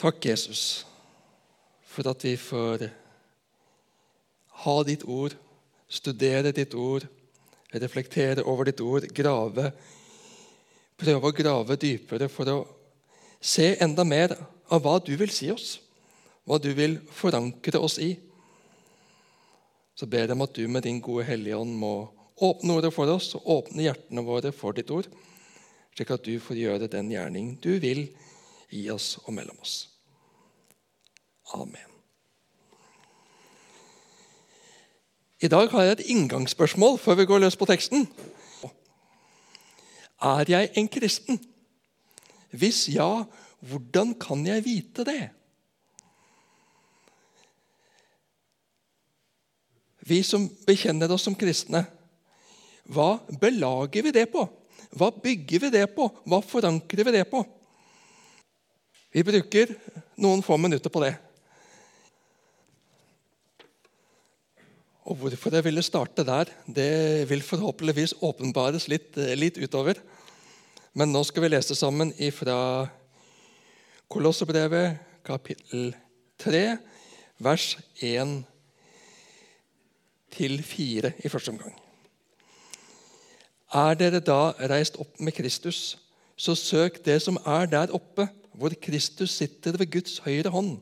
Takk, Jesus, for at vi får ha ditt ord, studere ditt ord, reflektere over ditt ord, grave, prøve å grave dypere for å se enda mer av hva du vil si oss, hva du vil forankre oss i. Så ber jeg om at du med din gode Hellige Ånd må åpne ordet for oss og åpne hjertene våre for ditt ord, slik at du får gjøre den gjerning du vil i oss og mellom oss. Amen. I dag har jeg et inngangsspørsmål før vi går løs på teksten. Er jeg en kristen? Hvis ja, hvordan kan jeg vite det? Vi som bekjenner oss som kristne, hva belager vi det på? Hva bygger vi det på? Hva forankrer vi det på? Vi bruker noen få minutter på det. Og Hvorfor jeg ville starte der, det vil forhåpentligvis åpenbares litt, litt utover. Men nå skal vi lese sammen fra Kolossebrevet, kapittel 3, vers 1 til 4 i første omgang. Er dere da reist opp med Kristus, så søk det som er der oppe, hvor Kristus sitter ved Guds høyre hånd.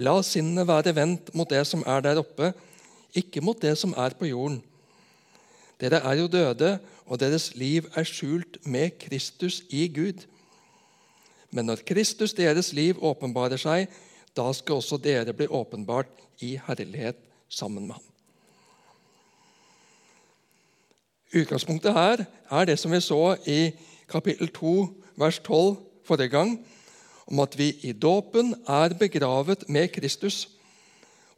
La sinnet være vendt mot det som er der oppe, ikke mot det som er på jorden. Dere er jo døde, og deres liv er skjult med Kristus i Gud. Men når Kristus, deres liv, åpenbarer seg, da skal også dere bli åpenbart i herlighet sammen med ham. Utgangspunktet her er det som vi så i kapittel 2, vers 12 forrige gang, om at vi i dåpen er begravet med Kristus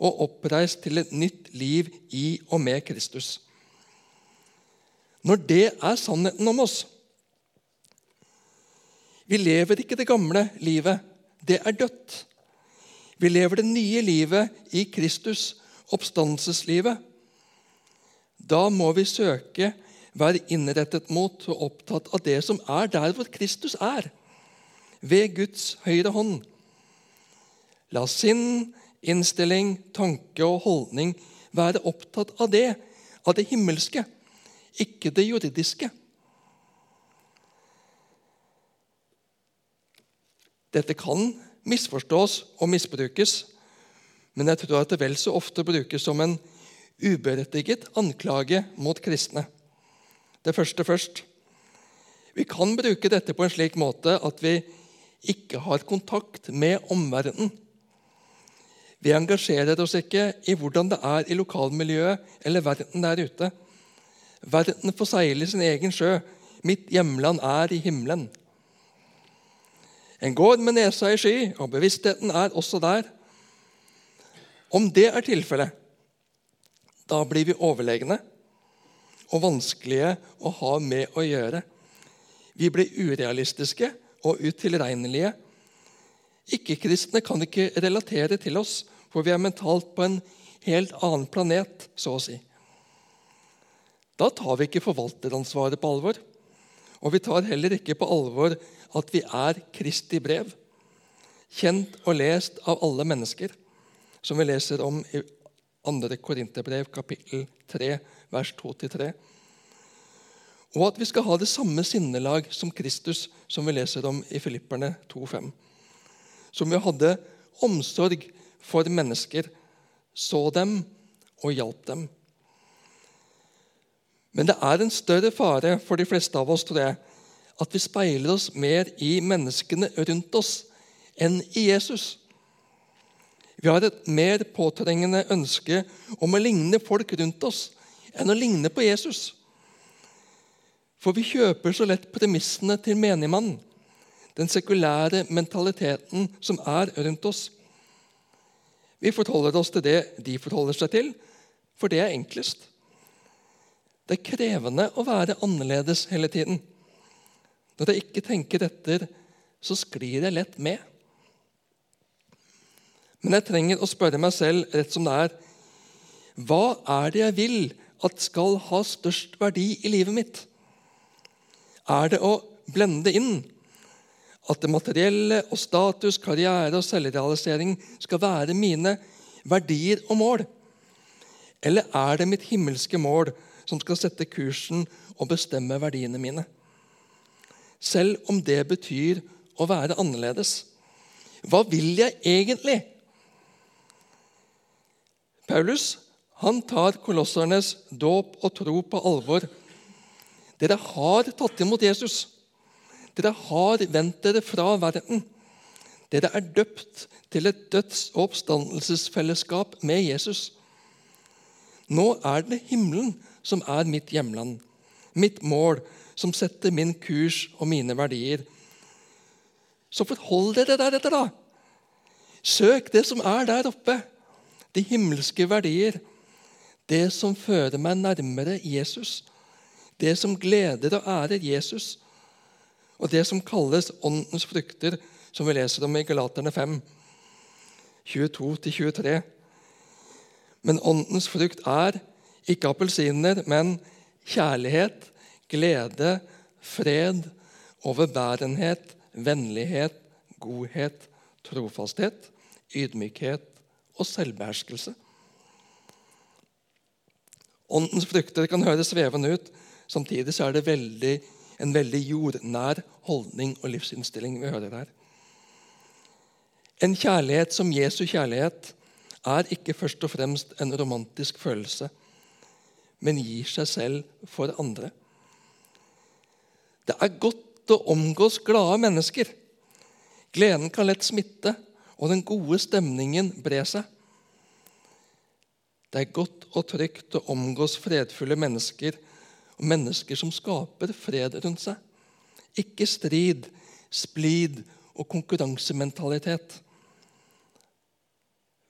og oppreist til et nytt liv i og med Kristus. Når det er sannheten om oss Vi lever ikke det gamle livet. Det er dødt. Vi lever det nye livet i Kristus, oppstandelseslivet. Da må vi søke, være innrettet mot og opptatt av det som er der hvor Kristus er, ved Guds høyre hånd. La sinn, innstilling, tanke og holdning være opptatt av det, av det himmelske, ikke det juridiske. Dette kan misforstås og misbrukes, men jeg tror at det vel så ofte brukes som en uberettiget anklage mot kristne. Det første først. Vi kan bruke dette på en slik måte at vi ikke har kontakt med omverdenen. Vi engasjerer oss ikke i hvordan det er i lokalmiljøet eller verden der ute. Verden får seile sin egen sjø. Mitt hjemland er i himmelen. En går med nesa i sky, og bevisstheten er også der. Om det er tilfellet, da blir vi overlegne og vanskelige å ha med å gjøre. Vi blir urealistiske og utilregnelige. Ikke-kristne kan ikke relatere til oss, for vi er mentalt på en helt annen planet, så å si. Da tar vi ikke forvalteransvaret på alvor. Og vi tar heller ikke på alvor at vi er Kristi brev, kjent og lest av alle mennesker, som vi leser om i 2. Korinterbrev, kapittel 3, vers 2-3. Og at vi skal ha det samme sinnelag som Kristus, som vi leser om i Filipperne 2,5. Som vi hadde omsorg for mennesker, så dem og hjalp dem. Men det er en større fare for de fleste av oss tror jeg, at vi speiler oss mer i menneskene rundt oss enn i Jesus. Vi har et mer påtrengende ønske om å ligne folk rundt oss enn å ligne på Jesus. For vi kjøper så lett premissene til menigmannen, den sekulære mentaliteten som er rundt oss. Vi forholder oss til det de forholder seg til, for det er enklest. Det er krevende å være annerledes hele tiden. Når jeg ikke tenker etter, så sklir jeg lett med. Men jeg trenger å spørre meg selv rett som det er hva er det jeg vil at skal ha størst verdi i livet mitt? Er det å blende inn? at det materielle og status, karriere og selvrealisering skal være mine verdier og mål? Eller er det mitt himmelske mål som skal sette kursen og bestemme verdiene mine? Selv om det betyr å være annerledes. Hva vil jeg egentlig? Paulus han tar kolossernes dåp og tro på alvor. Dere har tatt imot Jesus. Dere har vendt dere fra verden. Dere er døpt til et døds- og oppstandelsesfellesskap med Jesus. Nå er det himmelen som er mitt hjemland, mitt mål, som setter min kurs og mine verdier. Så forhold dere deretter, da. Søk det som er der oppe, de himmelske verdier. Det som fører meg nærmere Jesus. Det som gleder og ærer Jesus. Og det som kalles åndens frukter, som vi leser om i Galaterne 5, 22-23. Men åndens frukt er ikke appelsiner, men kjærlighet, glede, fred, overbærenhet, vennlighet, godhet, trofasthet, ydmykhet og selvbeherskelse. Åndens frukter kan høres svevende ut. Samtidig så er det veldig, en veldig jordnær holdning og livsinnstilling vi hører her. En kjærlighet som Jesu kjærlighet er ikke først og fremst en romantisk følelse, men gir seg selv for andre. Det er godt å omgås glade mennesker. Gleden kan lett smitte, og den gode stemningen bre seg. Det er godt og trygt å omgås fredfulle mennesker mennesker som skaper fred rundt seg. Ikke strid, splid og konkurransementalitet.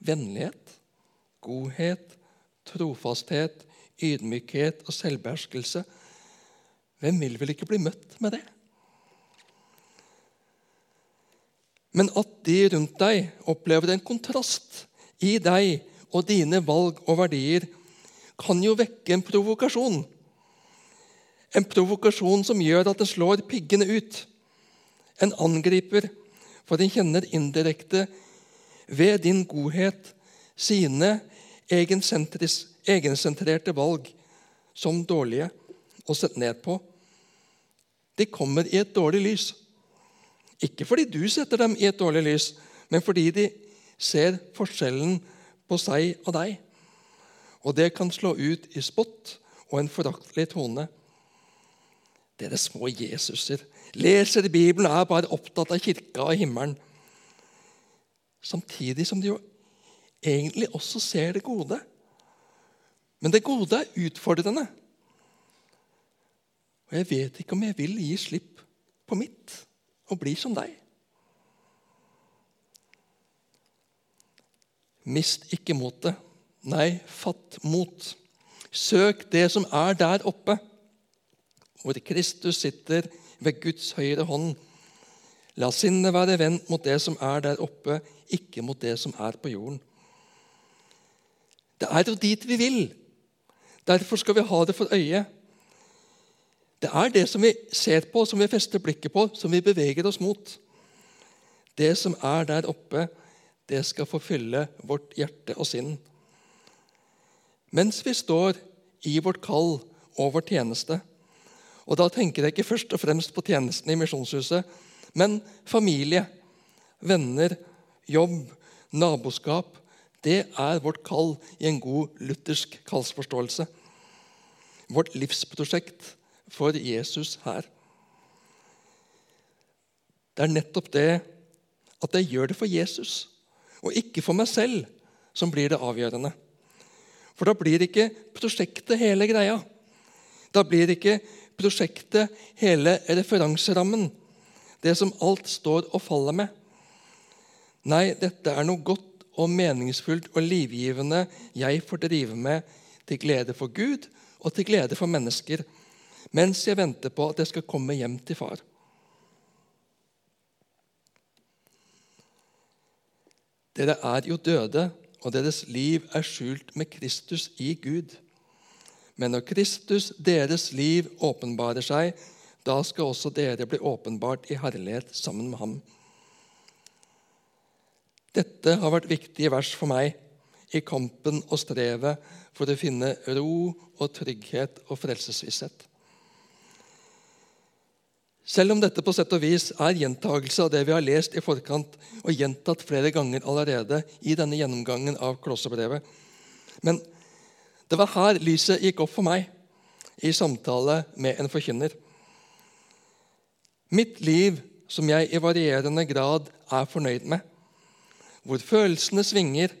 Vennlighet, godhet, trofasthet, ydmykhet og selvbeherskelse. Hvem vil vel ikke bli møtt med det? Men at de rundt deg opplever en kontrast i deg og dine valg og verdier, kan jo vekke en provokasjon. En provokasjon som gjør at en slår piggene ut. En angriper, for den kjenner indirekte ved din godhet sine egensentrerte valg som dårlige og sett ned på. De kommer i et dårlig lys. Ikke fordi du setter dem i et dårlig lys, men fordi de ser forskjellen på seg og deg. Og det kan slå ut i spott og en foraktelig tone. Dere små Jesuser. Leser i Bibelen, er bare opptatt av kirka og himmelen. Samtidig som de jo egentlig også ser det gode. Men det gode er utfordrende. Og jeg vet ikke om jeg vil gi slipp på mitt og bli som deg. Mist ikke motet. Nei, fatt mot. Søk det som er der oppe, hvor Kristus sitter ved Guds høyre hånd. La sinnet være vendt mot det som er der oppe, ikke mot det som er på jorden. Det er jo dit vi vil. Derfor skal vi ha det for øye. Det er det som vi ser på, som vi fester blikket på, som vi beveger oss mot. Det som er der oppe, det skal få fylle vårt hjerte og sinn. Mens vi står i vårt kall og vår tjeneste. Og da tenker jeg ikke først og fremst på tjenestene i Misjonshuset, men familie, venner, jobb, naboskap. Det er vårt kall i en god luthersk kallsforståelse. Vårt livsprosjekt for Jesus her. Det er nettopp det at jeg gjør det for Jesus og ikke for meg selv, som blir det avgjørende. For da blir ikke prosjektet hele greia. Da blir ikke prosjektet hele referanserammen, det som alt står og faller med. Nei, dette er noe godt og meningsfullt og livgivende jeg får drive med til glede for Gud og til glede for mennesker, mens jeg venter på at jeg skal komme hjem til far. Dere er jo døde, og deres liv er skjult med Kristus i Gud. Men når Kristus, deres liv, åpenbarer seg, Da skal også dere bli åpenbart i herlighet sammen med ham. Dette har vært viktige vers for meg i kampen og strevet for å finne ro og trygghet og frelsesvisshet. Selv om dette på sett og vis er gjentagelse av det vi har lest i forkant og gjentatt flere ganger allerede i denne gjennomgangen av Klosserbrevet. Men det var her lyset gikk opp for meg i samtale med en forkynner. Mitt liv som jeg i varierende grad er fornøyd med, hvor følelsene svinger.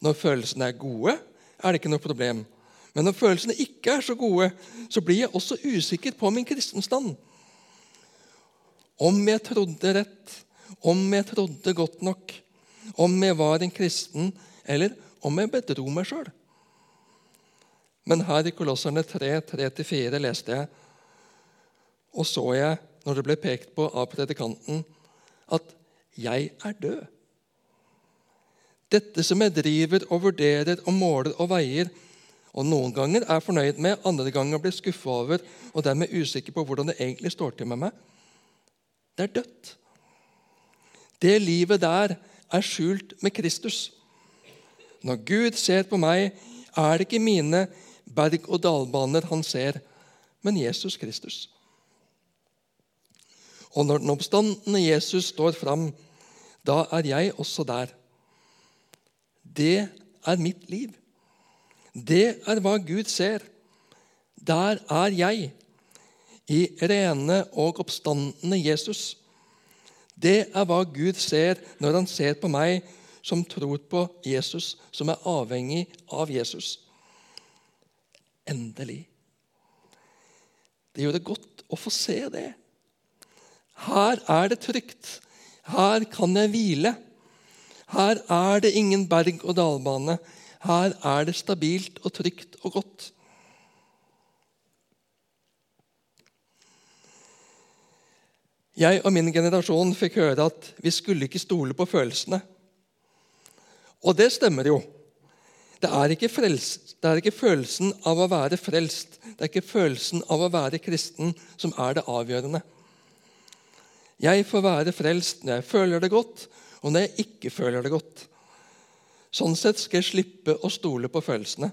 Når følelsene er gode, er det ikke noe problem. Men når følelsene ikke er så gode, så blir jeg også usikker på min kristenstand. Om jeg trodde rett, om jeg trodde godt nok, om jeg var en kristen, eller om jeg bedro meg sjøl. Men her i Kolosserne 3, 3-4 leste jeg, og så jeg, når det ble pekt på av predikanten, at jeg er død. Dette som jeg driver og vurderer og måler og veier, og noen ganger er fornøyd med, andre ganger blir skuffa over og dermed usikker på hvordan det egentlig står til med meg, det er dødt. Det livet der er skjult med Kristus. Når Gud ser på meg, er det ikke mine berg-og-dal-baner han ser, men Jesus Kristus. Og når den oppstandende Jesus står fram, da er jeg også der. Det er mitt liv. Det er hva Gud ser. Der er jeg, i rene og oppstandende Jesus. Det er hva Gud ser når han ser på meg som tror på Jesus, som er avhengig av Jesus. Endelig. Det gjør det godt å få se det. Her er det trygt. Her kan jeg hvile. Her er det ingen berg-og-dal-bane. Her er det stabilt og trygt og godt. Jeg og min generasjon fikk høre at vi skulle ikke stole på følelsene. Og det stemmer jo. Det er, frelst, det er, ikke følelsen av å være frelst, det er ikke følelsen av å være kristen som er det avgjørende. Jeg får være frelst når jeg føler det godt, og når jeg ikke føler det godt. Sånn sett skal jeg slippe å stole på følelsene.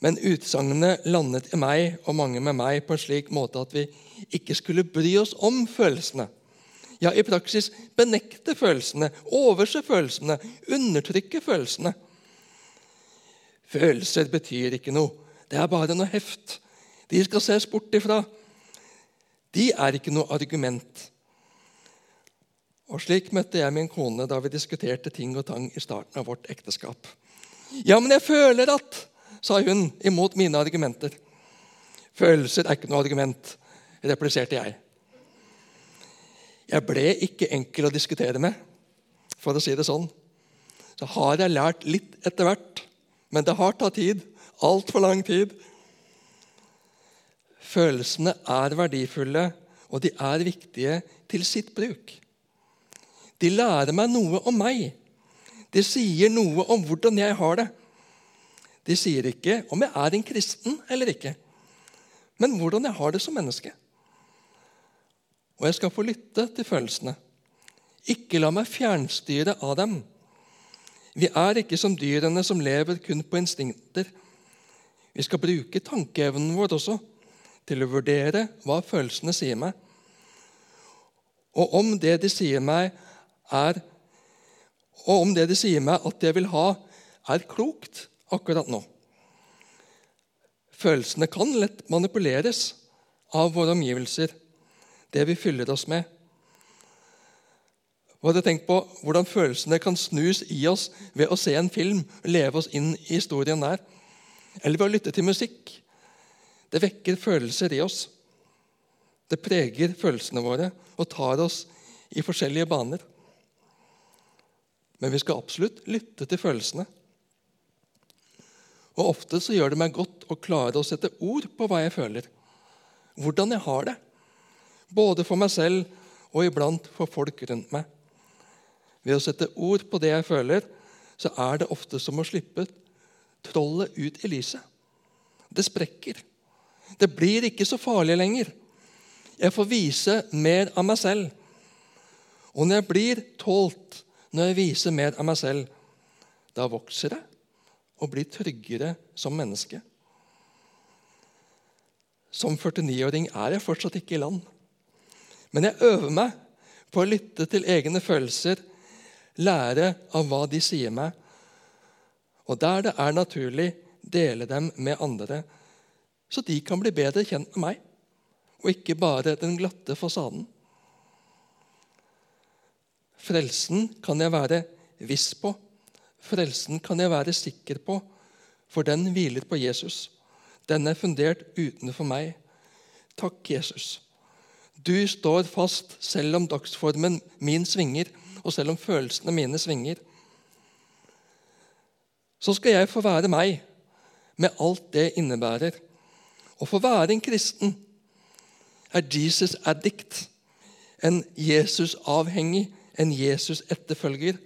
Men utsagnet landet i meg og mange med meg på en slik måte at vi ikke skulle bry oss om følelsene. Ja, i praksis benekte følelsene, overse følelsene, undertrykke følelsene. Følelser betyr ikke noe. Det er bare noe heft. De skal ses bort ifra. De er ikke noe argument. Og Slik møtte jeg min kone da vi diskuterte ting og tang i starten av vårt ekteskap. Ja, men jeg føler at sa hun imot mine argumenter. Følelser er ikke noe argument, repliserte jeg. Jeg ble ikke enkel å diskutere med, for å si det sånn. Så har jeg lært litt etter hvert, men det har tatt tid. Altfor lang tid. Følelsene er verdifulle, og de er viktige til sitt bruk. De lærer meg noe om meg. De sier noe om hvordan jeg har det. De sier ikke om jeg er en kristen eller ikke, men hvordan jeg har det som menneske. Og jeg skal få lytte til følelsene. Ikke la meg fjernstyre av dem. Vi er ikke som dyrene som lever kun på instinkter. Vi skal bruke tankeevnen vår også til å vurdere hva følelsene sier meg. Og om det de sier meg, er Og om det de sier meg at jeg vil ha, er klokt akkurat nå. Følelsene kan lett manipuleres av våre omgivelser, det vi fyller oss med. Og hadde tenkt på hvordan følelsene kan snus i oss ved å se en film leve oss inn i historien der. Eller ved å lytte til musikk. Det vekker følelser i oss. Det preger følelsene våre og tar oss i forskjellige baner. Men vi skal absolutt lytte til følelsene. Og Ofte så gjør det meg godt å klare å sette ord på hva jeg føler. Hvordan jeg har det. Både for meg selv og iblant for folk rundt meg. Ved å sette ord på det jeg føler, så er det ofte som å slippe trollet ut i lyset. Det sprekker. Det blir ikke så farlig lenger. Jeg får vise mer av meg selv. Og når jeg blir tålt, når jeg viser mer av meg selv, da vokser jeg og blir tryggere som menneske. Som 49-åring er jeg fortsatt ikke i land. Men jeg øver meg på å lytte til egne følelser, lære av hva de sier meg, og der det er naturlig, dele dem med andre, så de kan bli bedre kjent med meg, og ikke bare den glatte fasaden. Frelsen kan jeg være viss på. Frelsen kan jeg være sikker på, for den hviler på Jesus. Den er fundert utenfor meg. Takk, Jesus. Du står fast selv om dagsformen min svinger, og selv om følelsene mine svinger. Så skal jeg få være meg, med alt det innebærer. Å få være en kristen er Jesus addict, en Jesus-avhengig, en Jesus-etterfølger.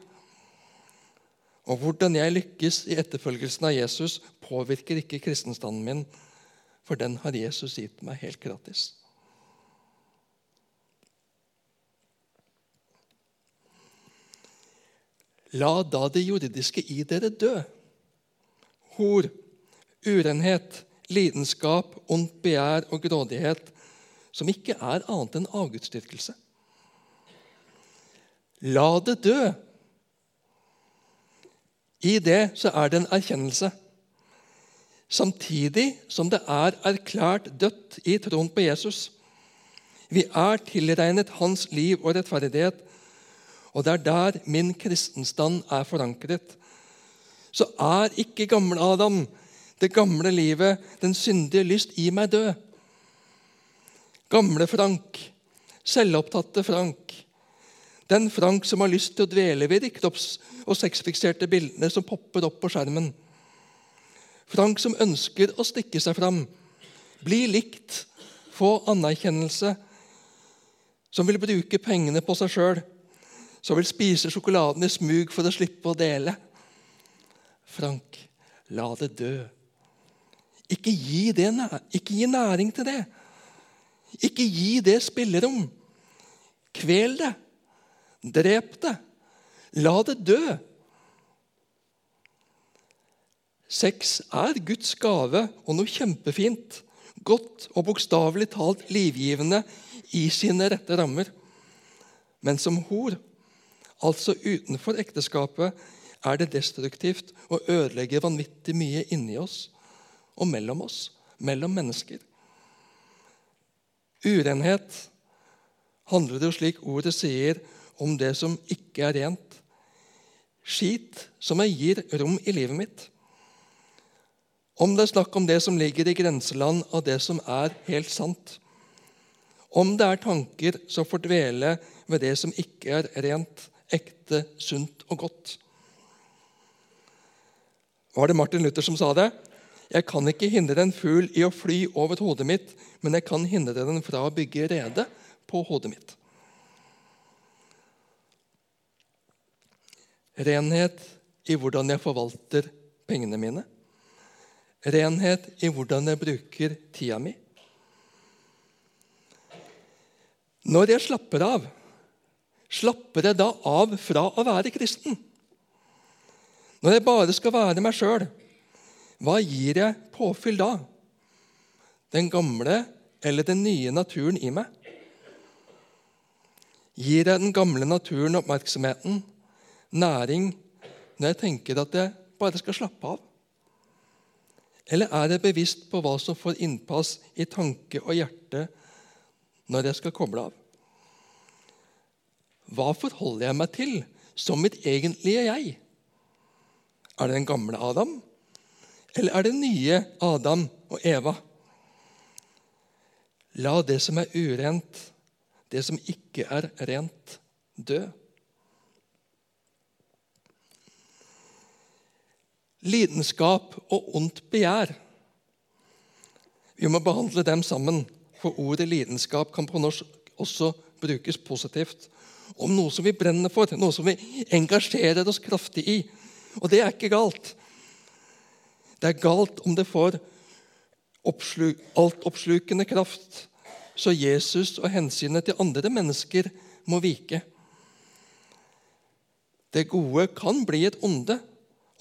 Og hvordan jeg lykkes i etterfølgelsen av Jesus, påvirker ikke kristenstanden min, for den har Jesus gitt meg helt gratis. La da det jordiske i dere dø. Hor, urenhet, lidenskap, ondt begjær og grådighet, som ikke er annet enn avgudsdyrkelse. La det dø. I det så er det en erkjennelse. Samtidig som det er erklært dødt i troen på Jesus. Vi er tilregnet hans liv og rettferdighet, og det er der min kristenstand er forankret. Så er ikke gamle Adam, det gamle livet, den syndige lyst i meg død. Gamle Frank, selvopptatte Frank, den Frank som har lyst til å dvele ved de kropps- og sexfikserte bildene som popper opp på skjermen. Frank som ønsker å stikke seg fram, bli likt, få anerkjennelse, som vil bruke pengene på seg sjøl, som vil spise sjokoladen i smug for å slippe å dele. Frank, la det dø. Ikke gi, det, ikke gi næring til det. Ikke gi det spillerom. Kvel det. Drep det. La det dø. Sex er Guds gave og noe kjempefint. Godt og bokstavelig talt livgivende i sine rette rammer. Men som hor altså utenfor ekteskapet, er det destruktivt og ødelegger vanvittig mye inni oss og mellom oss, mellom mennesker. Urenhet handler jo slik ordet sier, om det som ikke er rent. Skit som jeg gir rom i livet mitt. Om det er snakk om det som ligger i grenseland av det som er helt sant. Om det er tanker som får dvele ved det som ikke er rent ekte, sunt og godt. Var det Martin Luther som sa det? Jeg kan ikke hindre en fugl i å fly over hodet mitt, men jeg kan hindre den fra å bygge rede på hodet mitt. Renhet i hvordan jeg forvalter pengene mine. Renhet i hvordan jeg bruker tida mi. Når jeg slapper av, slapper jeg da av fra å være kristen? Når jeg bare skal være meg sjøl, hva gir jeg påfyll da? Den gamle eller den nye naturen i meg? Gir jeg den gamle naturen oppmerksomheten, næring, når jeg tenker at jeg bare skal slappe av? Eller er jeg bevisst på hva som får innpass i tanke og hjerte når jeg skal koble av? Hva forholder jeg meg til som mitt egentlige jeg? Er det den gamle Adam, eller er det nye Adam og Eva? La det som er urent, det som ikke er rent, dø. Lidenskap og ondt begjær. Vi må behandle dem sammen, for ordet lidenskap kan på norsk også brukes positivt om noe som vi brenner for, noe som vi engasjerer oss kraftig i. Og det er ikke galt. Det er galt om det får oppsluk, altoppslukende kraft, så Jesus og hensynet til andre mennesker må vike. Det gode kan bli et onde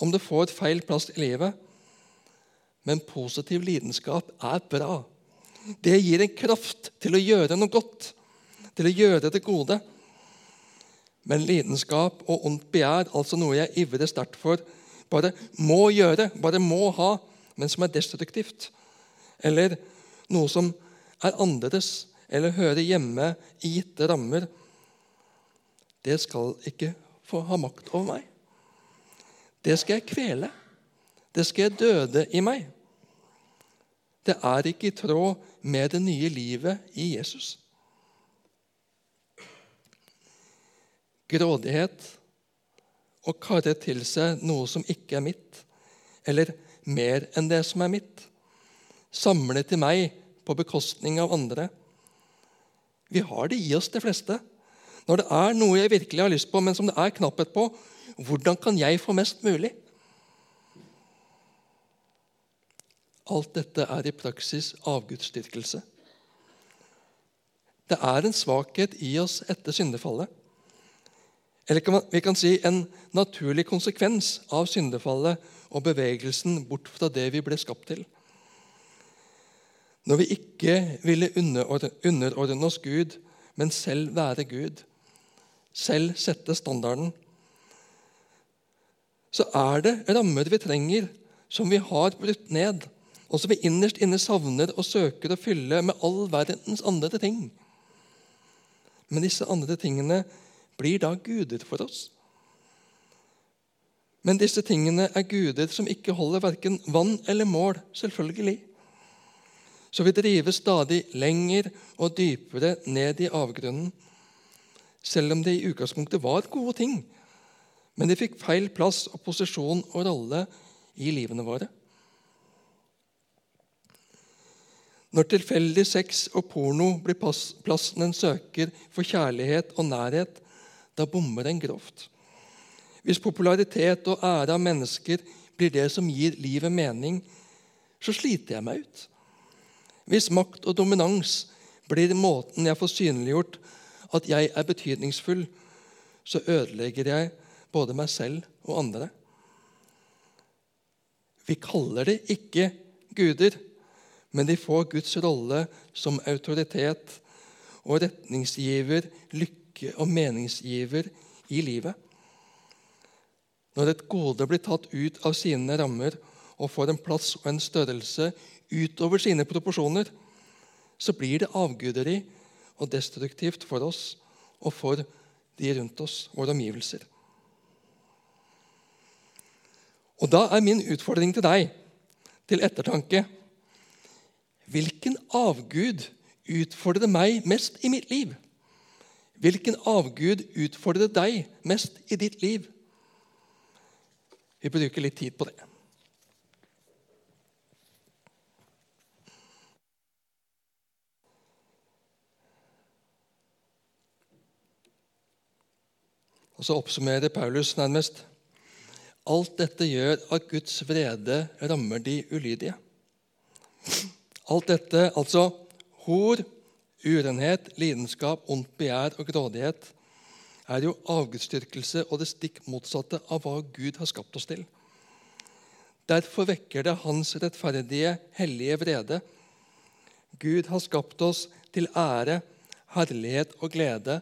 om det får feil plass i livet. Men positiv lidenskap er bra. Det gir en kraft til å gjøre noe godt, til å gjøre det gode. Men lidenskap og ondt begjær, altså noe jeg ivrer sterkt for, bare må gjøre, bare må ha, men som er destruktivt, eller noe som er annerledes eller hører hjemme i gitte rammer, det skal ikke få ha makt over meg. Det skal jeg kvele. Det skal jeg døde i meg. Det er ikke i tråd med det nye livet i Jesus. Grådighet og karre til seg noe som ikke er mitt, eller mer enn det som er mitt. Samle til meg på bekostning av andre. Vi har det i oss, de fleste. Når det er noe jeg virkelig har lyst på, men som det er knapphet på, hvordan kan jeg få mest mulig? Alt dette er i praksis avgudsdyrkelse. Det er en svakhet i oss etter syndefallet. Eller vi kan si en naturlig konsekvens av syndefallet og bevegelsen bort fra det vi ble skapt til. Når vi ikke ville underordne oss Gud, men selv være Gud, selv sette standarden, så er det rammer vi trenger, som vi har brutt ned, og som vi innerst inne savner og søker å fylle med all verdens andre ting. Men disse andre tingene blir da guder for oss. Men disse tingene er guder som ikke holder verken vann eller mål, selvfølgelig. Så vi driver stadig lenger og dypere ned i avgrunnen, selv om det i utgangspunktet var gode ting men de fikk feil plass og posisjon og rolle i livene våre. Når tilfeldig sex og porno blir plassen en søker for kjærlighet og nærhet, da bommer en grovt. Hvis popularitet og ære av mennesker blir det som gir livet mening, så sliter jeg meg ut. Hvis makt og dominans blir måten jeg får synliggjort at jeg er betydningsfull, så ødelegger jeg både meg selv og andre. Vi kaller det ikke guder, men de får Guds rolle som autoritet og retningsgiver, lykke og meningsgiver i livet. Når et gode blir tatt ut av sine rammer og får en plass og en størrelse utover sine proporsjoner, så blir det avguderi og destruktivt for oss og for de rundt oss, våre omgivelser. Og Da er min utfordring til deg, til ettertanke Hvilken avgud utfordrer meg mest i mitt liv? Hvilken avgud utfordrer deg mest i ditt liv? Vi bruker litt tid på det. Og Så oppsummerer Paulus nærmest Alt dette gjør at Guds vrede rammer de ulydige. Alt dette, altså hor, urenhet, lidenskap, ondt begjær og grådighet, er jo avgudsdyrkelse og det stikk motsatte av hva Gud har skapt oss til. Derfor vekker det Hans rettferdige, hellige vrede. Gud har skapt oss til ære, herlighet og glede,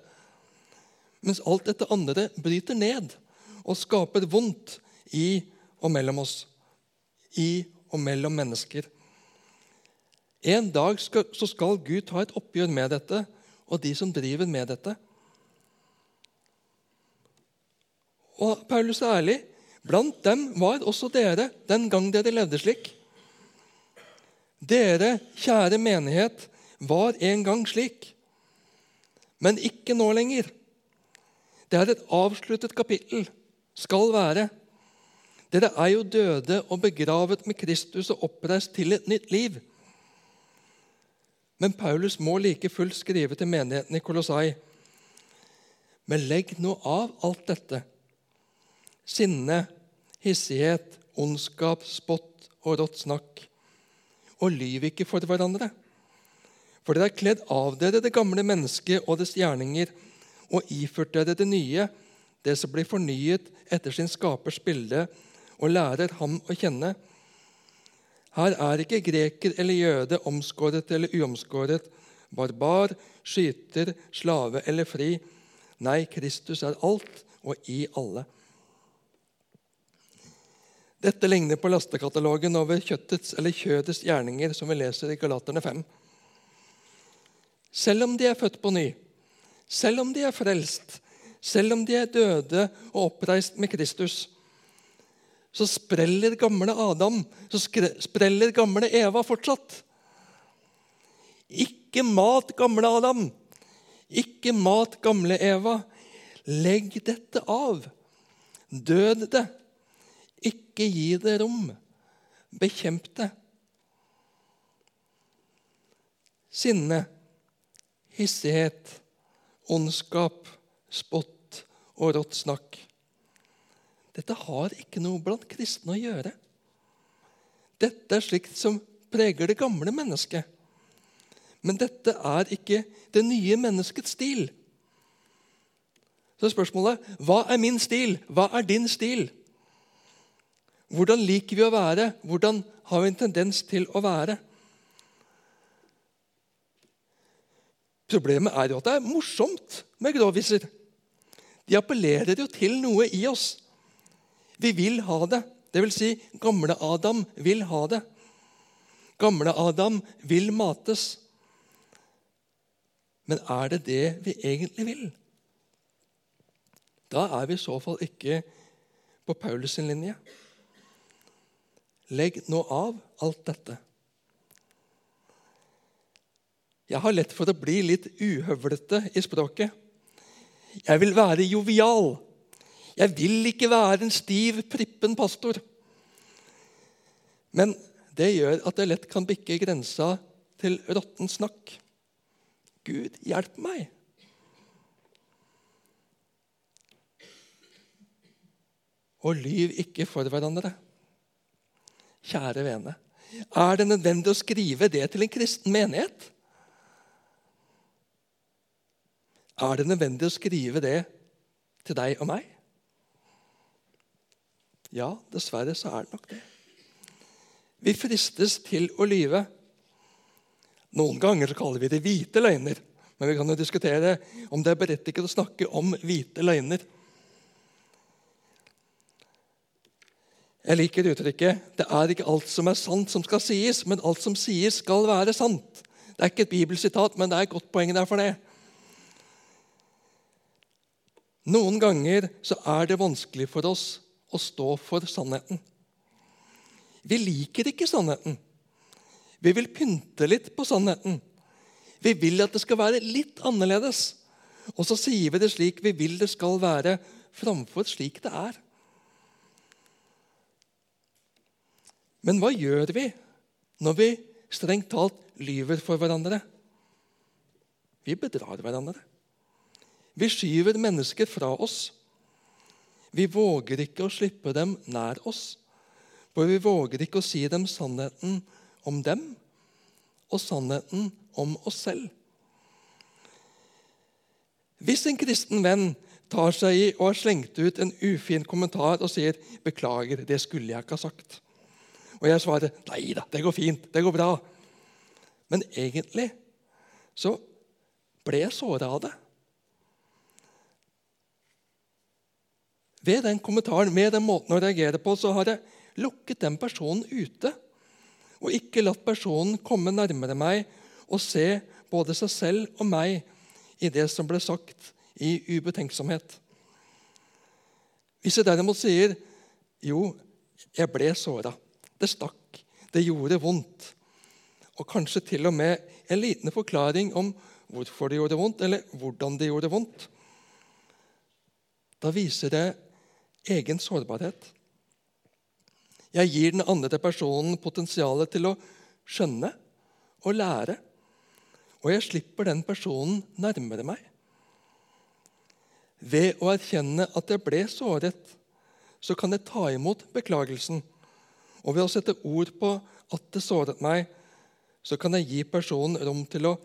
mens alt dette andre bryter ned og skaper vondt i og mellom oss, i og mellom mennesker. En dag skal, så skal Gud ta et oppgjør med dette og de som driver med dette. Og Paulus er ærlig. Blant dem var også dere den gang dere levde slik. Dere, kjære menighet, var en gang slik, men ikke nå lenger. Det er et avsluttet kapittel. Skal være. Dere er jo døde og begravet med Kristus og oppreist til et nytt liv. Men Paulus må like fullt skrive til menigheten i Kolossai. Men legg nå av alt dette. Sinne, hissighet, ondskap, spott og rått snakk. og lyv ikke for hverandre. For dere har kledd av dere det gamle mennesket og dets gjerninger, og iført dere det nye, det som blir fornyet etter sin skapers bilde, og lærer ham å kjenne. Her er ikke greker eller jøde, omskåret eller uomskåret, barbar, skyter, slave eller fri. Nei, Kristus er alt og i alle. Dette ligner på lastekatalogen over kjøttets eller kjødets gjerninger, som vi leser i Galaterne 5. Selv om de er født på ny, selv om de er frelst, selv om de er døde og oppreist med Kristus, så spreller gamle Adam, så spreller gamle Eva fortsatt. Ikke mat, gamle Adam. Ikke mat, gamle Eva. Legg dette av. Død det. Ikke gi det rom. Bekjemp det. Sinne, hissighet, ondskap, spott og rått snakk. Dette har ikke noe blant kristne å gjøre. Dette er slikt som preger det gamle mennesket. Men dette er ikke det nye menneskets stil. Så spørsmålet hva er min stil? Hva er din stil? Hvordan liker vi å være? Hvordan har vi en tendens til å være? Problemet er jo at det er morsomt med gråviser. De appellerer jo til noe i oss. Vi vil ha det. Det vil si, gamle Adam vil ha det. Gamle Adam vil mates. Men er det det vi egentlig vil? Da er vi i så fall ikke på Paulus sin linje. Legg nå av alt dette. Jeg har lett for å bli litt uhøvlete i språket. Jeg vil være jovial. Jeg vil ikke være en stiv, prippen pastor. Men det gjør at jeg lett kan bikke grensa til råtten snakk. Gud, hjelp meg! Og lyv ikke for hverandre. Kjære vene, er det nødvendig å skrive det til en kristen menighet? Er det nødvendig å skrive det til deg og meg? Ja, dessverre så er det nok det. Vi fristes til å lyve. Noen ganger så kaller vi det hvite løgner. Men vi kan jo diskutere om det er berettiget å snakke om hvite løgner. Jeg liker uttrykket 'det er ikke alt som er sant, som skal sies', men alt som sies, skal være sant. Det er ikke et bibelsitat, men det er et godt poeng der for det. Noen ganger så er det vanskelig for oss å stå for sannheten. Vi liker ikke sannheten. Vi vil pynte litt på sannheten. Vi vil at det skal være litt annerledes. Og så sier vi det slik vi vil det skal være, framfor slik det er. Men hva gjør vi når vi strengt talt lyver for hverandre? Vi bedrar hverandre. Vi skyver mennesker fra oss. Vi våger ikke å slippe dem nær oss, for vi våger ikke å si dem sannheten om dem og sannheten om oss selv. Hvis en kristen venn tar seg i og har slengt ut en ufin kommentar og sier 'beklager, det skulle jeg ikke ha sagt', og jeg svarer 'nei da, det går fint, det går bra', men egentlig så ble jeg såra av det. Ved den kommentaren, med den måten å reagere på, så har jeg lukket den personen ute. Og ikke latt personen komme nærmere meg og se både seg selv og meg i det som ble sagt i ubetenksomhet. Hvis jeg derimot sier jo, jeg ble såra, det stakk, det gjorde vondt, og kanskje til og med en liten forklaring om hvorfor det gjorde vondt, eller hvordan det gjorde vondt, da viser det egen sårbarhet. Jeg gir den andre personen potensialet til å skjønne og lære. Og jeg slipper den personen nærmere meg. Ved å erkjenne at jeg ble såret, så kan jeg ta imot beklagelsen. Og ved å sette ord på at det såret meg, så kan jeg gi personen rom til å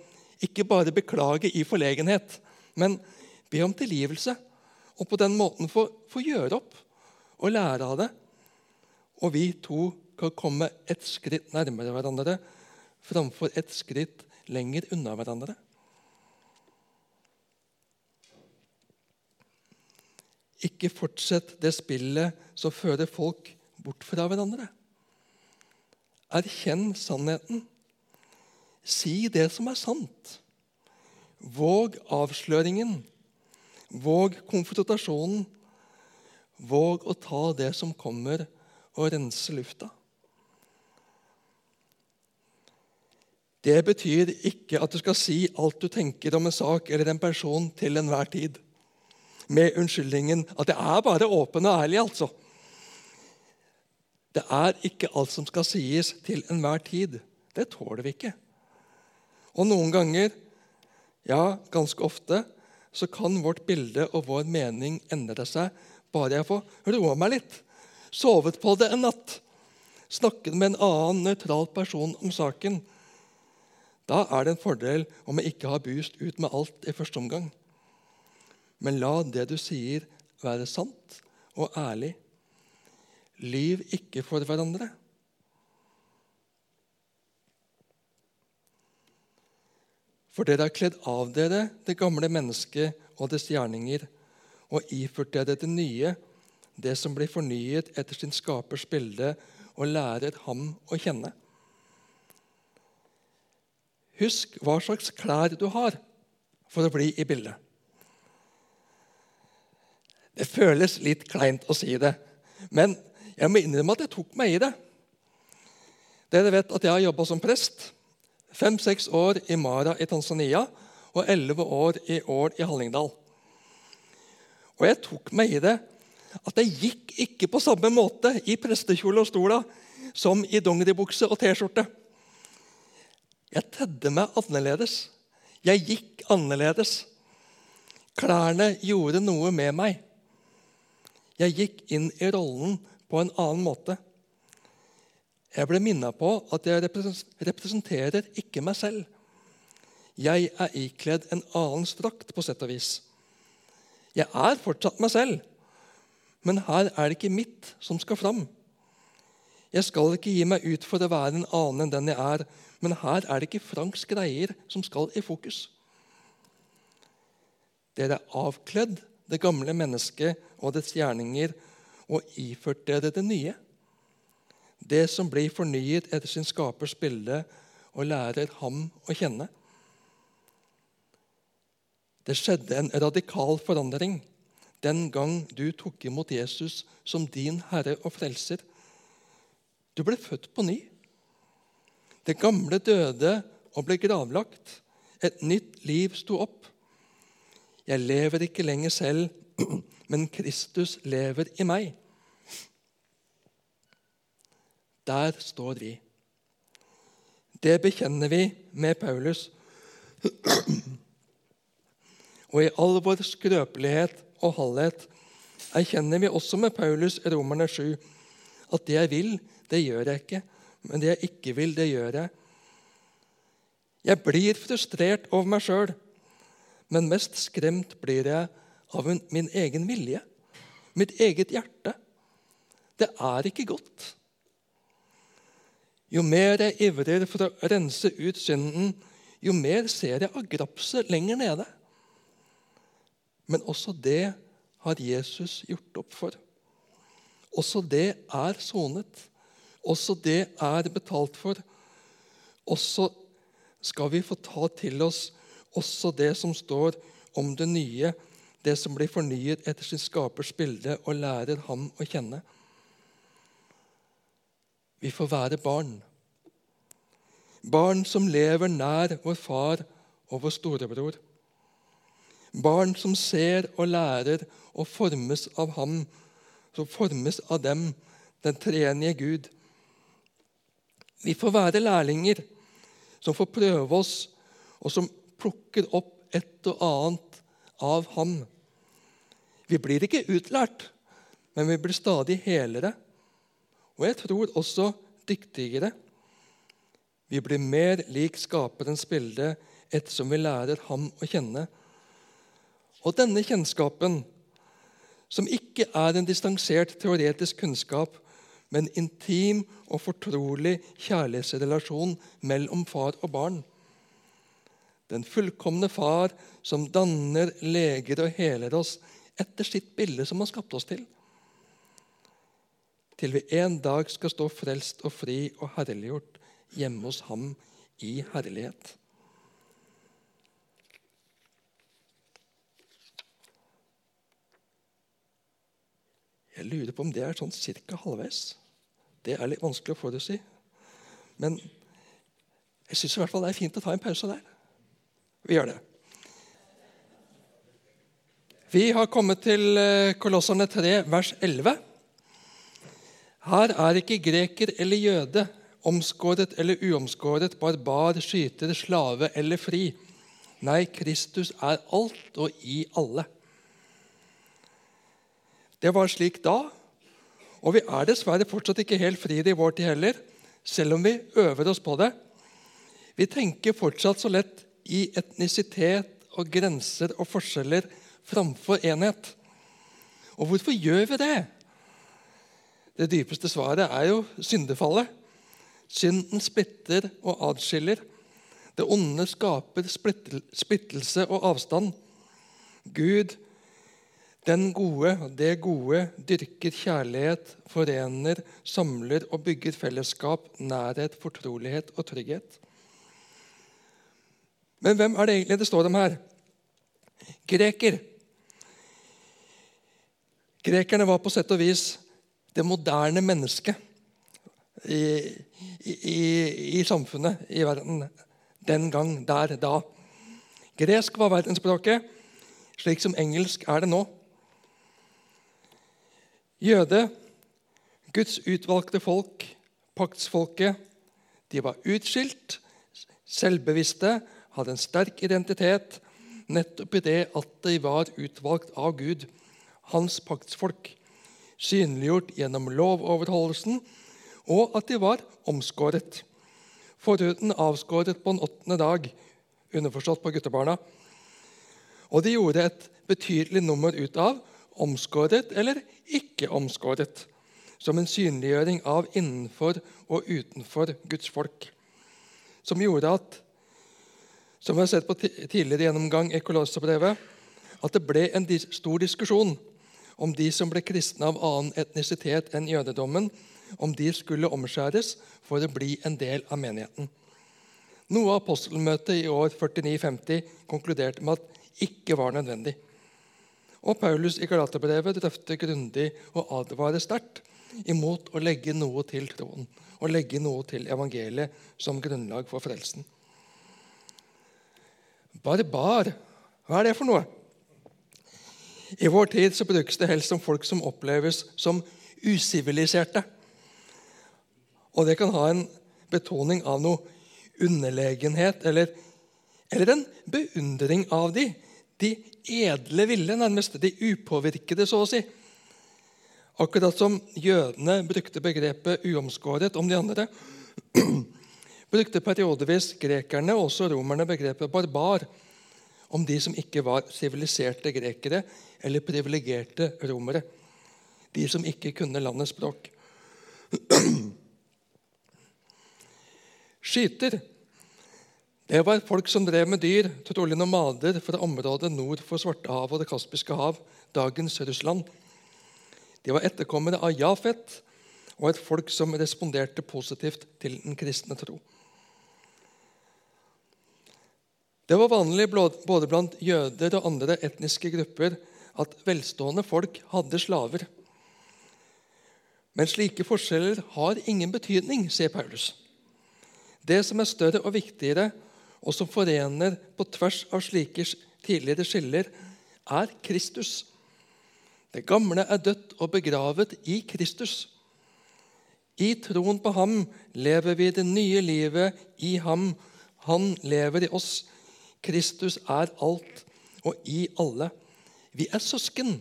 ikke bare beklage i forlegenhet, men be om tilgivelse. Og på den måten få, få gjøre opp og lære av det. Og vi to kan komme et skritt nærmere hverandre framfor et skritt lenger unna hverandre. Ikke fortsett det spillet som fører folk bort fra hverandre. Erkjenn sannheten. Si det som er sant. Våg avsløringen. Våg konfrontasjonen. Våg å ta det som kommer, og rense lufta. Det betyr ikke at du skal si alt du tenker om en sak eller en person til enhver tid. Med unnskyldningen at det er bare åpen og ærlig, altså. Det er ikke alt som skal sies til enhver tid. Det tåler vi ikke. Og noen ganger, ja, ganske ofte, så kan vårt bilde og vår mening endre seg bare jeg får roa meg litt, sovet på det en natt, snakket med en annen nøytral person om saken da er det en fordel om jeg ikke har bust ut med alt i første omgang. Men la det du sier, være sant og ærlig. Lyv ikke for hverandre. For dere har kledd av dere det gamle mennesket og dets gjerninger, og iført dere det nye, det som blir fornyet etter sin skapers bilde, og lærer ham å kjenne. Husk hva slags klær du har for å bli i bildet. Det føles litt kleint å si det, men jeg må innrømme at jeg tok meg i det. Dere vet at jeg har jobba som prest. Fem-seks år i Mara i Tanzania og elleve år i Ål i Hallingdal. Og jeg tok meg i det at jeg gikk ikke på samme måte i prestekjole og stola som i dongeribukse og T-skjorte. Jeg tedde meg annerledes. Jeg gikk annerledes. Klærne gjorde noe med meg. Jeg gikk inn i rollen på en annen måte. Jeg ble minnet på at jeg representerer ikke meg selv. Jeg er ikledd en annens drakt, på sett og vis. Jeg er fortsatt meg selv, men her er det ikke mitt som skal fram. Jeg skal ikke gi meg ut for å være en annen enn den jeg er, men her er det ikke Franks greier som skal i fokus. Dere er avkledd det gamle mennesket og dets gjerninger og iført dere det nye. Det som blir fornyet etter sin skapers bilde og lærer ham å kjenne. Det skjedde en radikal forandring den gang du tok imot Jesus som din Herre og Frelser. Du ble født på ny. Det gamle døde og ble gravlagt. Et nytt liv sto opp. Jeg lever ikke lenger selv, men Kristus lever i meg. Der står vi. Det bekjenner vi med Paulus. Og i all vår skrøpelighet og halvhet erkjenner vi også med Paulus Romerne 7 at det jeg vil, det gjør jeg ikke men det jeg ikke vil, det gjør jeg. Jeg blir frustrert over meg sjøl, men mest skremt blir jeg av min egen vilje, mitt eget hjerte. Det er ikke godt. Jo mer jeg ivrer for å rense ut synden, jo mer ser jeg av grapset lenger nede. Men også det har Jesus gjort opp for. Også det er sonet. Også det er betalt for. Også skal vi få ta til oss også det som står om det nye, det som blir fornyet etter sin skapers bilde, og lærer ham å kjenne. Vi får være barn. Barn som lever nær vår far og vår storebror. Barn som ser og lærer og formes av ham, som formes av dem, den treenige Gud. Vi får være lærlinger som får prøve oss, og som plukker opp et og annet av ham. Vi blir ikke utlært, men vi blir stadig helere. Og jeg tror også dyktigere. Vi blir mer lik skaperens bilde ettersom vi lærer ham å kjenne. Og denne kjennskapen, som ikke er en distansert teoretisk kunnskap, men intim og fortrolig kjærlighetsrelasjon mellom far og barn. Den fullkomne far som danner, leger og heler oss etter sitt bilde som han skapte oss til. Til vi en dag skal stå frelst og fri og herliggjort hjemme hos ham i herlighet. Jeg lurer på om det er sånn cirka halvveis. Det er litt vanskelig å forutsi. Men jeg syns i hvert fall det er fint å ta en pause der. Vi gjør det. Vi har kommet til eh, Kolosserne 3, vers 11. Her er ikke greker eller jøde, omskåret eller uomskåret, barbar, skyter, slave eller fri. Nei, Kristus er alt og i alle. Det var slik da, og vi er dessverre fortsatt ikke helt fri i vår tid heller, selv om vi øver oss på det. Vi tenker fortsatt så lett i etnisitet og grenser og forskjeller framfor enhet. Og hvorfor gjør vi det? Det dypeste svaret er jo syndefallet. Synden splitter og adskiller. Det onde skaper splittelse og avstand. Gud den gode, det gode, dyrker kjærlighet, forener, samler og bygger fellesskap, nærhet, fortrolighet og trygghet. Men hvem er det egentlig det står om her? Greker. Grekerne var på sett og vis det moderne mennesket i, i, i, samfunnet, i verden, den gang, der, da. Gresk var verdensspråket, slik som engelsk er det nå. Jøde, Guds utvalgte folk, paktsfolket, de var utskilt, selvbevisste, hadde en sterk identitet nettopp i det at de var utvalgt av Gud, hans paktsfolk, synliggjort gjennom lovoverholdelsen, og at de var omskåret. Forhuden avskåret på en åttende dag, underforstått på guttebarna. Og de gjorde et betydelig nummer ut av omskåret eller ikke omskåret, som en synliggjøring av innenfor og utenfor Guds folk. Som gjorde at som vi har sett på tidligere gjennomgang i Kolossebrevet, at det ble en stor diskusjon om de som ble kristne av annen etnisitet enn jødedommen, om de skulle omskjæres for å bli en del av menigheten. Noe av apostelmøtet i år 49-50 konkluderte med at ikke var nødvendig. Og Paulus i Galaterbrevet drøfter grundig og advarer sterkt imot å legge noe til troen og legge noe til evangeliet som grunnlag for frelsen. Barbar, hva er det for noe? I vår tid så brukes det helst som folk som oppleves som usiviliserte. Og det kan ha en betoning av noe underlegenhet eller, eller en beundring av de de edle ville, nærmest. De upåvirkede, så å si. Akkurat som jødene brukte begrepet 'uomskåret' om de andre, brukte periodevis grekerne og også romerne begrepet 'barbar' om de som ikke var siviliserte grekere eller privilegerte romere. De som ikke kunne landets språk. Skyter det var folk som drev med dyr, trolig nomader fra området nord for Svartehavet og Det kaspiske hav, dagens Russland. De var etterkommere av Jafet og et folk som responderte positivt til den kristne tro. Det var vanlig både blant jøder og andre etniske grupper at velstående folk hadde slaver. Men slike forskjeller har ingen betydning, sier Paulus. Det som er større og viktigere, og som forener på tvers av slike tidligere skiller, er Kristus. Det gamle er dødt og begravet i Kristus. I troen på ham lever vi det nye livet i ham. Han lever i oss. Kristus er alt og i alle. Vi er søsken.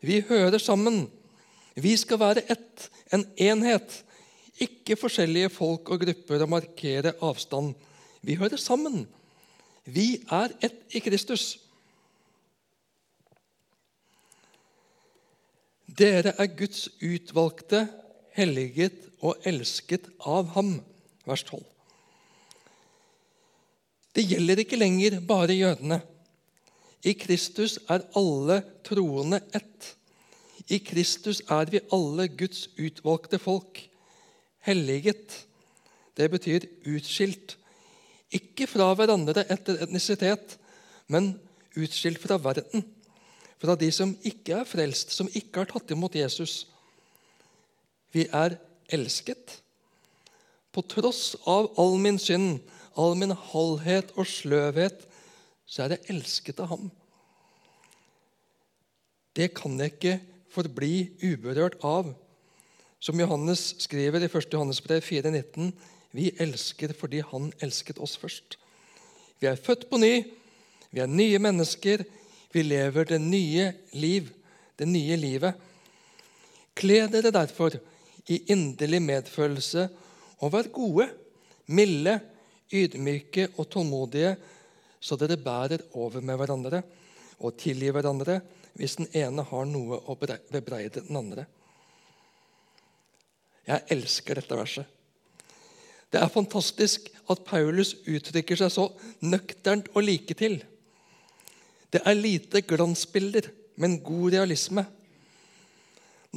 Vi hører sammen. Vi skal være ett, en enhet. Ikke forskjellige folk og grupper å markere avstand. Vi hører sammen. Vi er ett i Kristus. Dere er Guds utvalgte, helliget og elsket av ham. Vers 12. Det gjelder ikke lenger bare jødene. I Kristus er alle troende ett. I Kristus er vi alle Guds utvalgte folk. Helliget. Det betyr utskilt. Ikke fra hverandre etter etnisitet, men utskilt fra verden. Fra de som ikke er frelst, som ikke har tatt imot Jesus. Vi er elsket. På tross av all min synd, all min halvhet og sløvhet, så er jeg elsket av ham. Det kan jeg ikke forbli uberørt av. Som Johannes skriver i 1. Johannes brev 4,19.: Vi elsker fordi Han elsket oss først. Vi er født på ny, vi er nye mennesker, vi lever det nye liv, det nye livet. Kle dere derfor i inderlig medfølelse og vær gode, milde, ydmyke og tålmodige, så dere bærer over med hverandre og tilgir hverandre hvis den ene har noe å bebreide den andre. Jeg elsker dette verset. Det er fantastisk at Paulus uttrykker seg så nøkternt og like til. Det er lite glansbilder, men god realisme.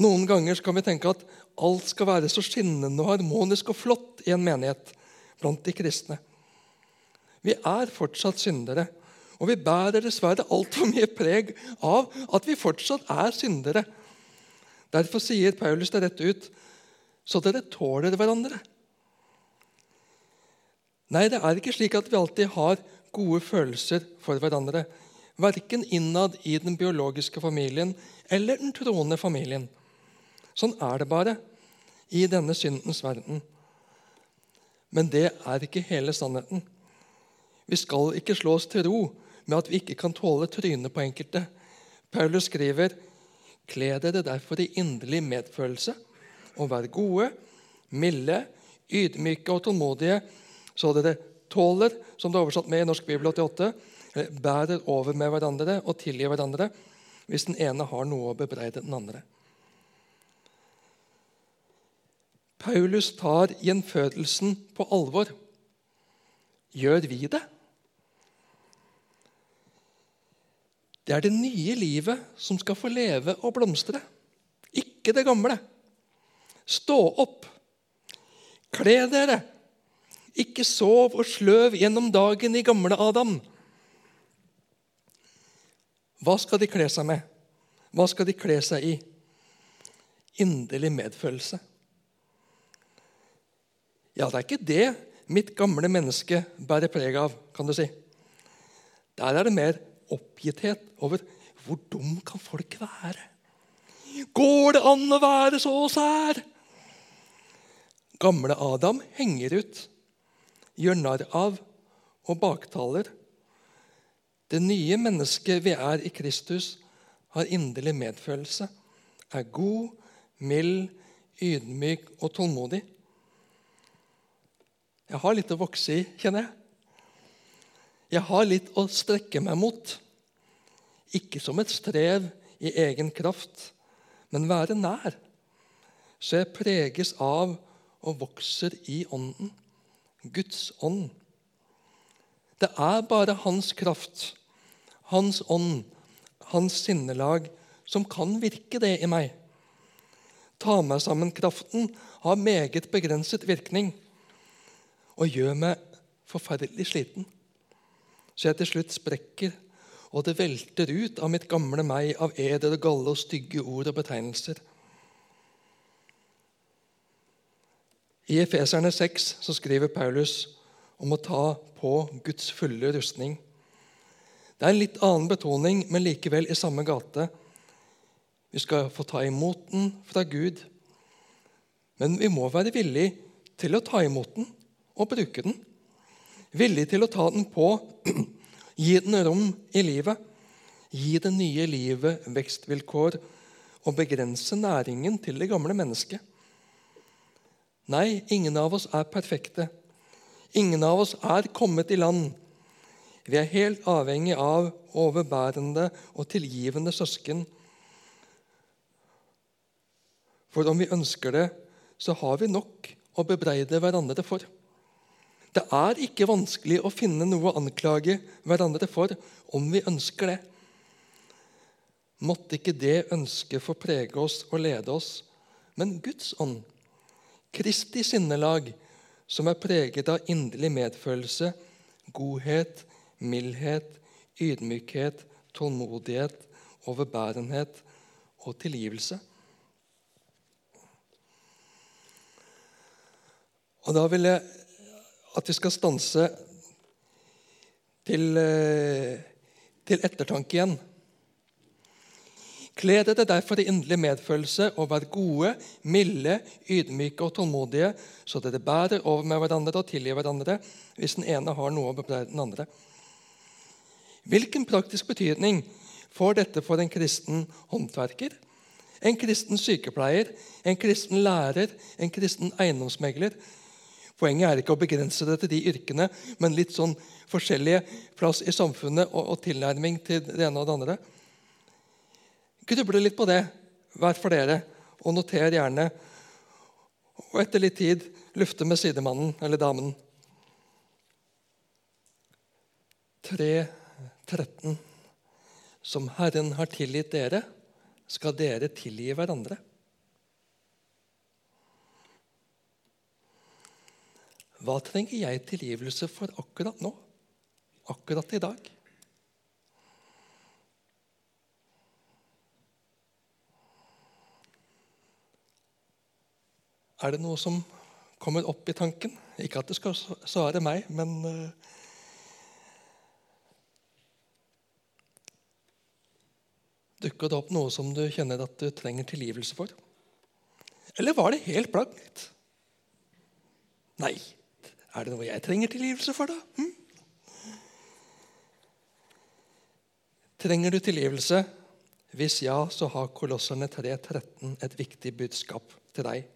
Noen ganger kan vi tenke at alt skal være så skinnende og harmonisk og flott i en menighet blant de kristne. Vi er fortsatt syndere, og vi bærer dessverre altfor mye preg av at vi fortsatt er syndere. Derfor sier Paulus det rett ut så dere tåler hverandre. Nei, det er ikke slik at vi alltid har gode følelser for hverandre. Verken innad i den biologiske familien eller den troende familien. Sånn er det bare i denne syndens verden. Men det er ikke hele sannheten. Vi skal ikke slå oss til ro med at vi ikke kan tåle trynet på enkelte. Paulus skriver, Kle dere derfor i inderlig medfølelse og vær gode, milde, ydmyke og tålmodige, så dere tåler, som det er oversatt med i Norsk Bibel 88, bærer over med hverandre og tilgir hverandre hvis den ene har noe å bebreide den andre. Paulus tar gjenfødelsen på alvor. Gjør vi det? Det er det nye livet som skal få leve og blomstre, ikke det gamle. Stå opp. Kle dere. Ikke sov og sløv gjennom dagen i gamle Adam. Hva skal de kle seg med? Hva skal de kle seg i? Inderlig medfølelse. Ja, det er ikke det mitt gamle menneske bærer preg av, kan du si. Der er det mer oppgitthet over hvor dum kan folk være? Går det an å være så sær? Gamle Adam henger ut, gjør narr av og baktaler. Det nye mennesket vi er i Kristus, har inderlig medfølelse, er god, mild, ydmyk og tålmodig. Jeg har litt å vokse i, kjenner jeg. Jeg har litt å strekke meg mot. Ikke som et strev i egen kraft, men være nær. Så jeg preges av og vokser i Ånden. Guds ånd. Det er bare Hans kraft, Hans ånd, Hans sinnelag, som kan virke det i meg. Ta meg sammen-kraften har meget begrenset virkning og gjør meg forferdelig sliten så jeg til slutt sprekker, og det velter ut av mitt gamle meg av eder og galle og stygge ord og betegnelser. I Efeserne 6 så skriver Paulus om å ta på Guds fulle rustning. Det er en litt annen betoning, men likevel i samme gate. Vi skal få ta imot den fra Gud, men vi må være villig til å ta imot den og bruke den villig til å ta den på, gi den rom i livet, gi det nye livet vekstvilkår og begrense næringen til det gamle mennesket. Nei, ingen av oss er perfekte. Ingen av oss er kommet i land. Vi er helt avhengig av overbærende og tilgivende søsken. For om vi ønsker det, så har vi nok å bebreide hverandre for. Det er ikke vanskelig å finne noe å anklage hverandre for om vi ønsker det. Måtte ikke det ønsket få prege oss og lede oss, men Guds ånd, Kristi sinnelag, som er preget av inderlig medfølelse, godhet, mildhet, ydmykhet, tålmodighet, overbærenhet og tilgivelse. Og Da vil jeg at vi skal stanse til, eh, til ettertanke igjen. Kle dere derfor i inderlig medfølelse og vær gode, milde, ydmyke og tålmodige, så dere bærer over med hverandre og tilgir hverandre hvis den ene har noe å bebreide den andre. Hvilken praktisk betydning får dette for en kristen håndverker, en kristen sykepleier, en kristen lærer, en kristen eiendomsmegler, Poenget er ikke å begrense det til de yrkene, men litt sånn forskjellige plass i samfunnet og, og tilnærming til det ene og det andre. Gruble litt på det, hver for dere, og noter gjerne. Og etter litt tid lufte med sidemannen eller damen. 3.13. Som Herren har tilgitt dere, skal dere tilgi hverandre. Hva trenger jeg tilgivelse for akkurat nå? Akkurat i dag? Er det noe som kommer opp i tanken? Ikke at det skal svare meg, men uh, Dukker det opp noe som du kjenner at du trenger tilgivelse for? Eller var det helt blankt? Nei. Er det noe jeg trenger tilgivelse for, da? Hm? Trenger du tilgivelse? Hvis ja, så har Kolosserne 3.13 et viktig budskap til deg.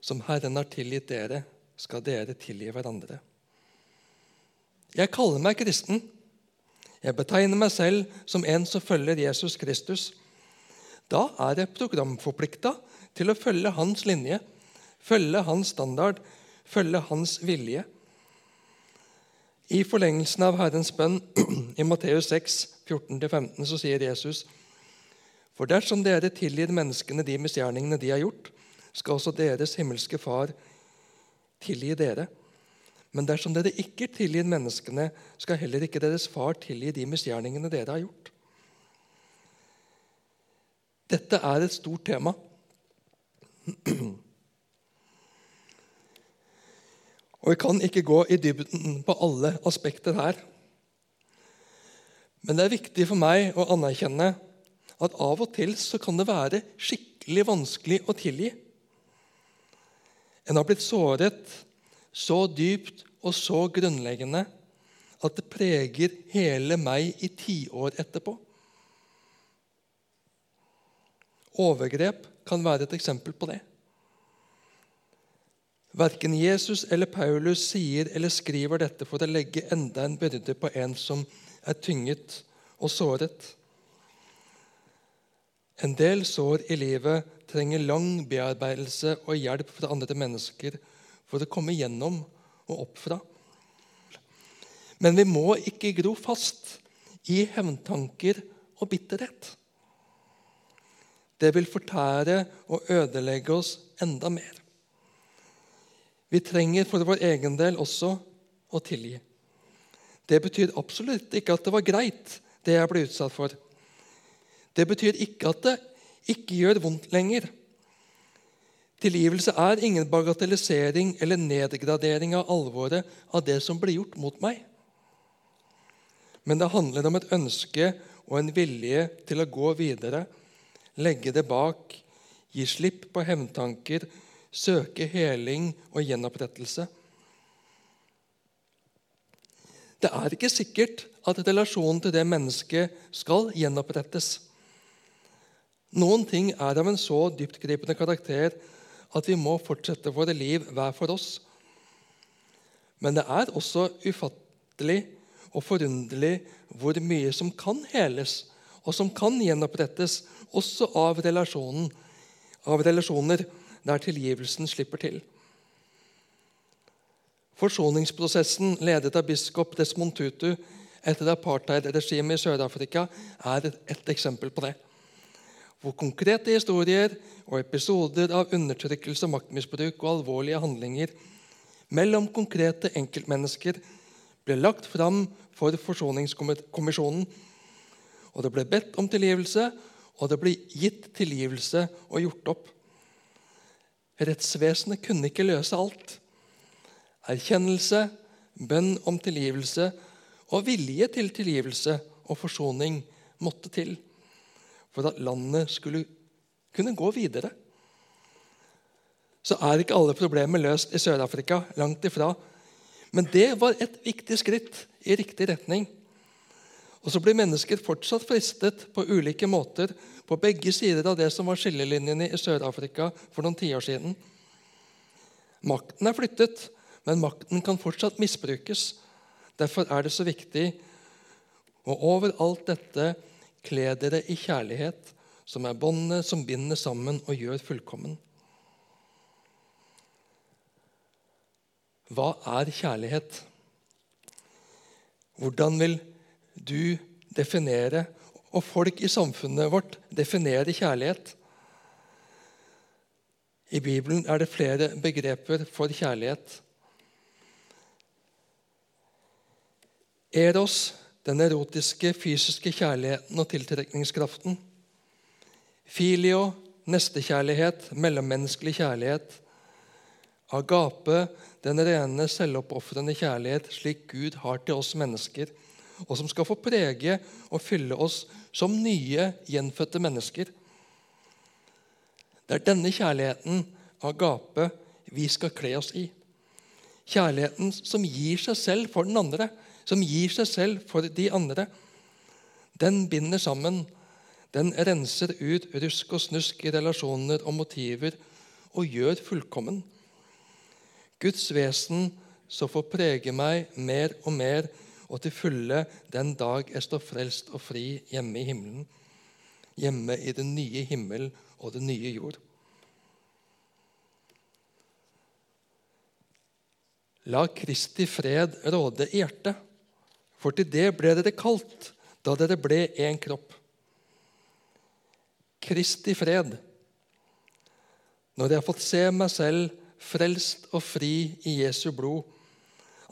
Som Herren har tilgitt dere, skal dere tilgi hverandre. Jeg kaller meg kristen. Jeg betegner meg selv som en som følger Jesus Kristus. Da er jeg programforplikta til å følge hans linje, følge hans standard, følge hans vilje. I forlengelsen av Herrens bønn i Matteus 6, 14-15 så sier Jesus For dersom dere tilgir menneskene de misgjerningene de har gjort, skal også deres himmelske Far tilgi dere. Men dersom dere ikke tilgir menneskene, skal heller ikke deres far tilgi de misgjerningene dere har gjort. Dette er et stort tema. Og Vi kan ikke gå i dybden på alle aspekter her. Men det er viktig for meg å anerkjenne at av og til så kan det være skikkelig vanskelig å tilgi. En har blitt såret så dypt og så grunnleggende at det preger hele meg i tiår etterpå. Overgrep kan være et eksempel på det. Verken Jesus eller Paulus sier eller skriver dette for å legge enda en byrde på en som er tynget og såret. En del sår i livet trenger lang bearbeidelse og hjelp fra andre mennesker for å komme gjennom og opp fra. Men vi må ikke gro fast i hevntanker og bitterhet. Det vil fortære og ødelegge oss enda mer. Vi trenger for vår egen del også å tilgi. Det betyr absolutt ikke at det var greit, det jeg ble utsatt for. Det betyr ikke at det ikke gjør vondt lenger. Tilgivelse er ingen bagatellisering eller nedgradering av alvoret av det som ble gjort mot meg. Men det handler om et ønske og en vilje til å gå videre, legge det bak, gi slipp på hevntanker søke heling og gjenopprettelse. Det er ikke sikkert at relasjonen til det mennesket skal gjenopprettes. Noen ting er av en så dyptgripende karakter at vi må fortsette våre liv hver for oss. Men det er også ufattelig og forunderlig hvor mye som kan heles, og som kan gjenopprettes, også av, av relasjoner der tilgivelsen slipper til. Forsoningsprosessen ledet av biskop Desmond Tutu etter apartheidregimet i Sør-Afrika er et eksempel på det. Hvor konkrete historier og episoder av undertrykkelse, maktmisbruk og alvorlige handlinger mellom konkrete enkeltmennesker ble lagt fram for Forsoningskommisjonen. Og det ble bedt om tilgivelse, og det ble gitt tilgivelse og gjort opp. Rettsvesenet kunne ikke løse alt. Erkjennelse, bønn om tilgivelse og vilje til tilgivelse og forsoning måtte til for at landet skulle kunne gå videre. Så er ikke alle problemer løst i Sør-Afrika. Langt ifra. Men det var et viktig skritt i riktig retning. Og så blir mennesker fortsatt fristet på ulike måter på begge sider av det som var skillelinjene i Sør-Afrika for noen tiår siden. Makten er flyttet, men makten kan fortsatt misbrukes. Derfor er det så viktig å over alt dette kle dere i kjærlighet, som er båndet som binder sammen og gjør fullkommen. Hva er kjærlighet? Hvordan vil du definere, og folk i samfunnet vårt definere kjærlighet? I Bibelen er det flere begreper for kjærlighet. Eros, den erotiske, fysiske kjærligheten og tiltrekningskraften. Filio, nestekjærlighet, mellommenneskelig kjærlighet. Agape, den rene, selvoppofrende kjærlighet slik Gud har til oss mennesker, og som skal få prege og fylle oss som nye, gjenfødte mennesker. Det er denne kjærligheten, agape, vi skal kle oss i. Kjærligheten som gir seg selv for den andre som gir seg selv for de andre, den binder sammen. Den renser ut rusk og snusk i relasjoner og motiver og gjør fullkommen. Guds vesen så får prege meg mer og mer og til fulle den dag jeg står frelst og fri hjemme i himmelen, hjemme i den nye himmel og den nye jord. La Kristi fred råde i hjertet. For til det ble dere kalt da dere ble én kropp. Kristi fred. Når jeg har fått se meg selv frelst og fri i Jesu blod,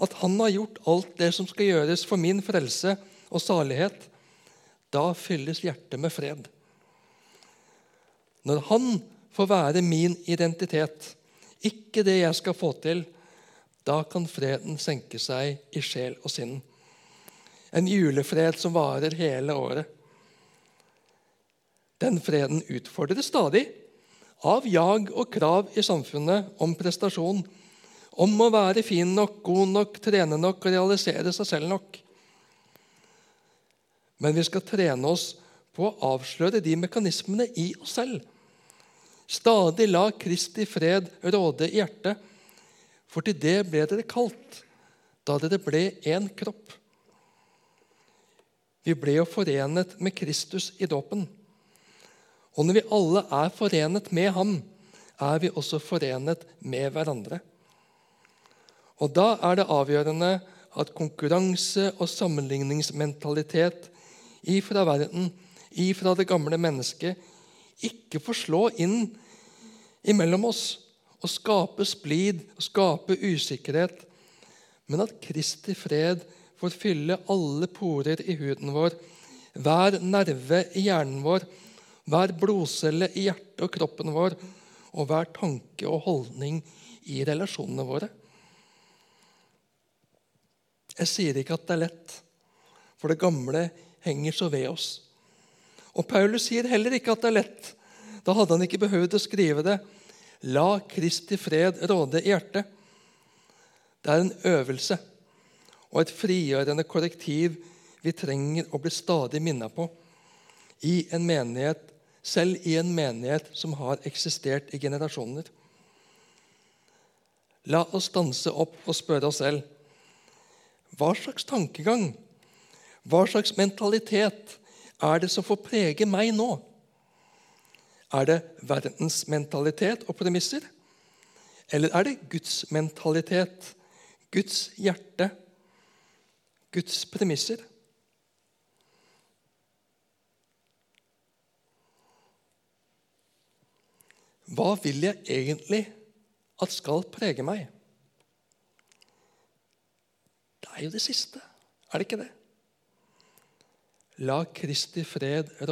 at Han har gjort alt det som skal gjøres for min frelse og salighet, da fylles hjertet med fred. Når Han får være min identitet, ikke det jeg skal få til, da kan freden senke seg i sjel og sinn. En julefred som varer hele året. Den freden utfordres stadig av jag og krav i samfunnet om prestasjon. Om å være fin nok, god nok, trene nok og realisere seg selv nok. Men vi skal trene oss på å avsløre de mekanismene i oss selv. Stadig la Kristi fred råde i hjertet, for til det ble dere kalt da dere ble én kropp. Vi ble jo forenet med Kristus i dåpen. Og når vi alle er forenet med ham, er vi også forenet med hverandre. Og Da er det avgjørende at konkurranse og sammenligningsmentalitet ifra verden, ifra det gamle mennesket, ikke får slå inn imellom oss og skape splid og skape usikkerhet, men at Kristi fred får fylle alle porer i huden vår, hver nerve i hjernen vår, hver blodcelle i hjertet og kroppen vår, og hver tanke og holdning i relasjonene våre. Jeg sier ikke at det er lett, for det gamle henger så ved oss. Og Paulus sier heller ikke at det er lett. Da hadde han ikke behøvd å skrive det. La Kristi fred råde i hjertet. Det er en øvelse og et frigjørende korrektiv vi trenger å bli stadig minnet på i en menighet, selv i en menighet som har eksistert i generasjoner. La oss stanse opp og spørre oss selv hva slags tankegang, hva slags mentalitet er det som får prege meg nå? Er det verdens mentalitet og premisser? Eller er det Guds mentalitet, Guds hjerte, Guds premisser? Hva vil jeg egentlig at skal prege meg? Er jo det siste, er det ikke det? La Kristi fred råde.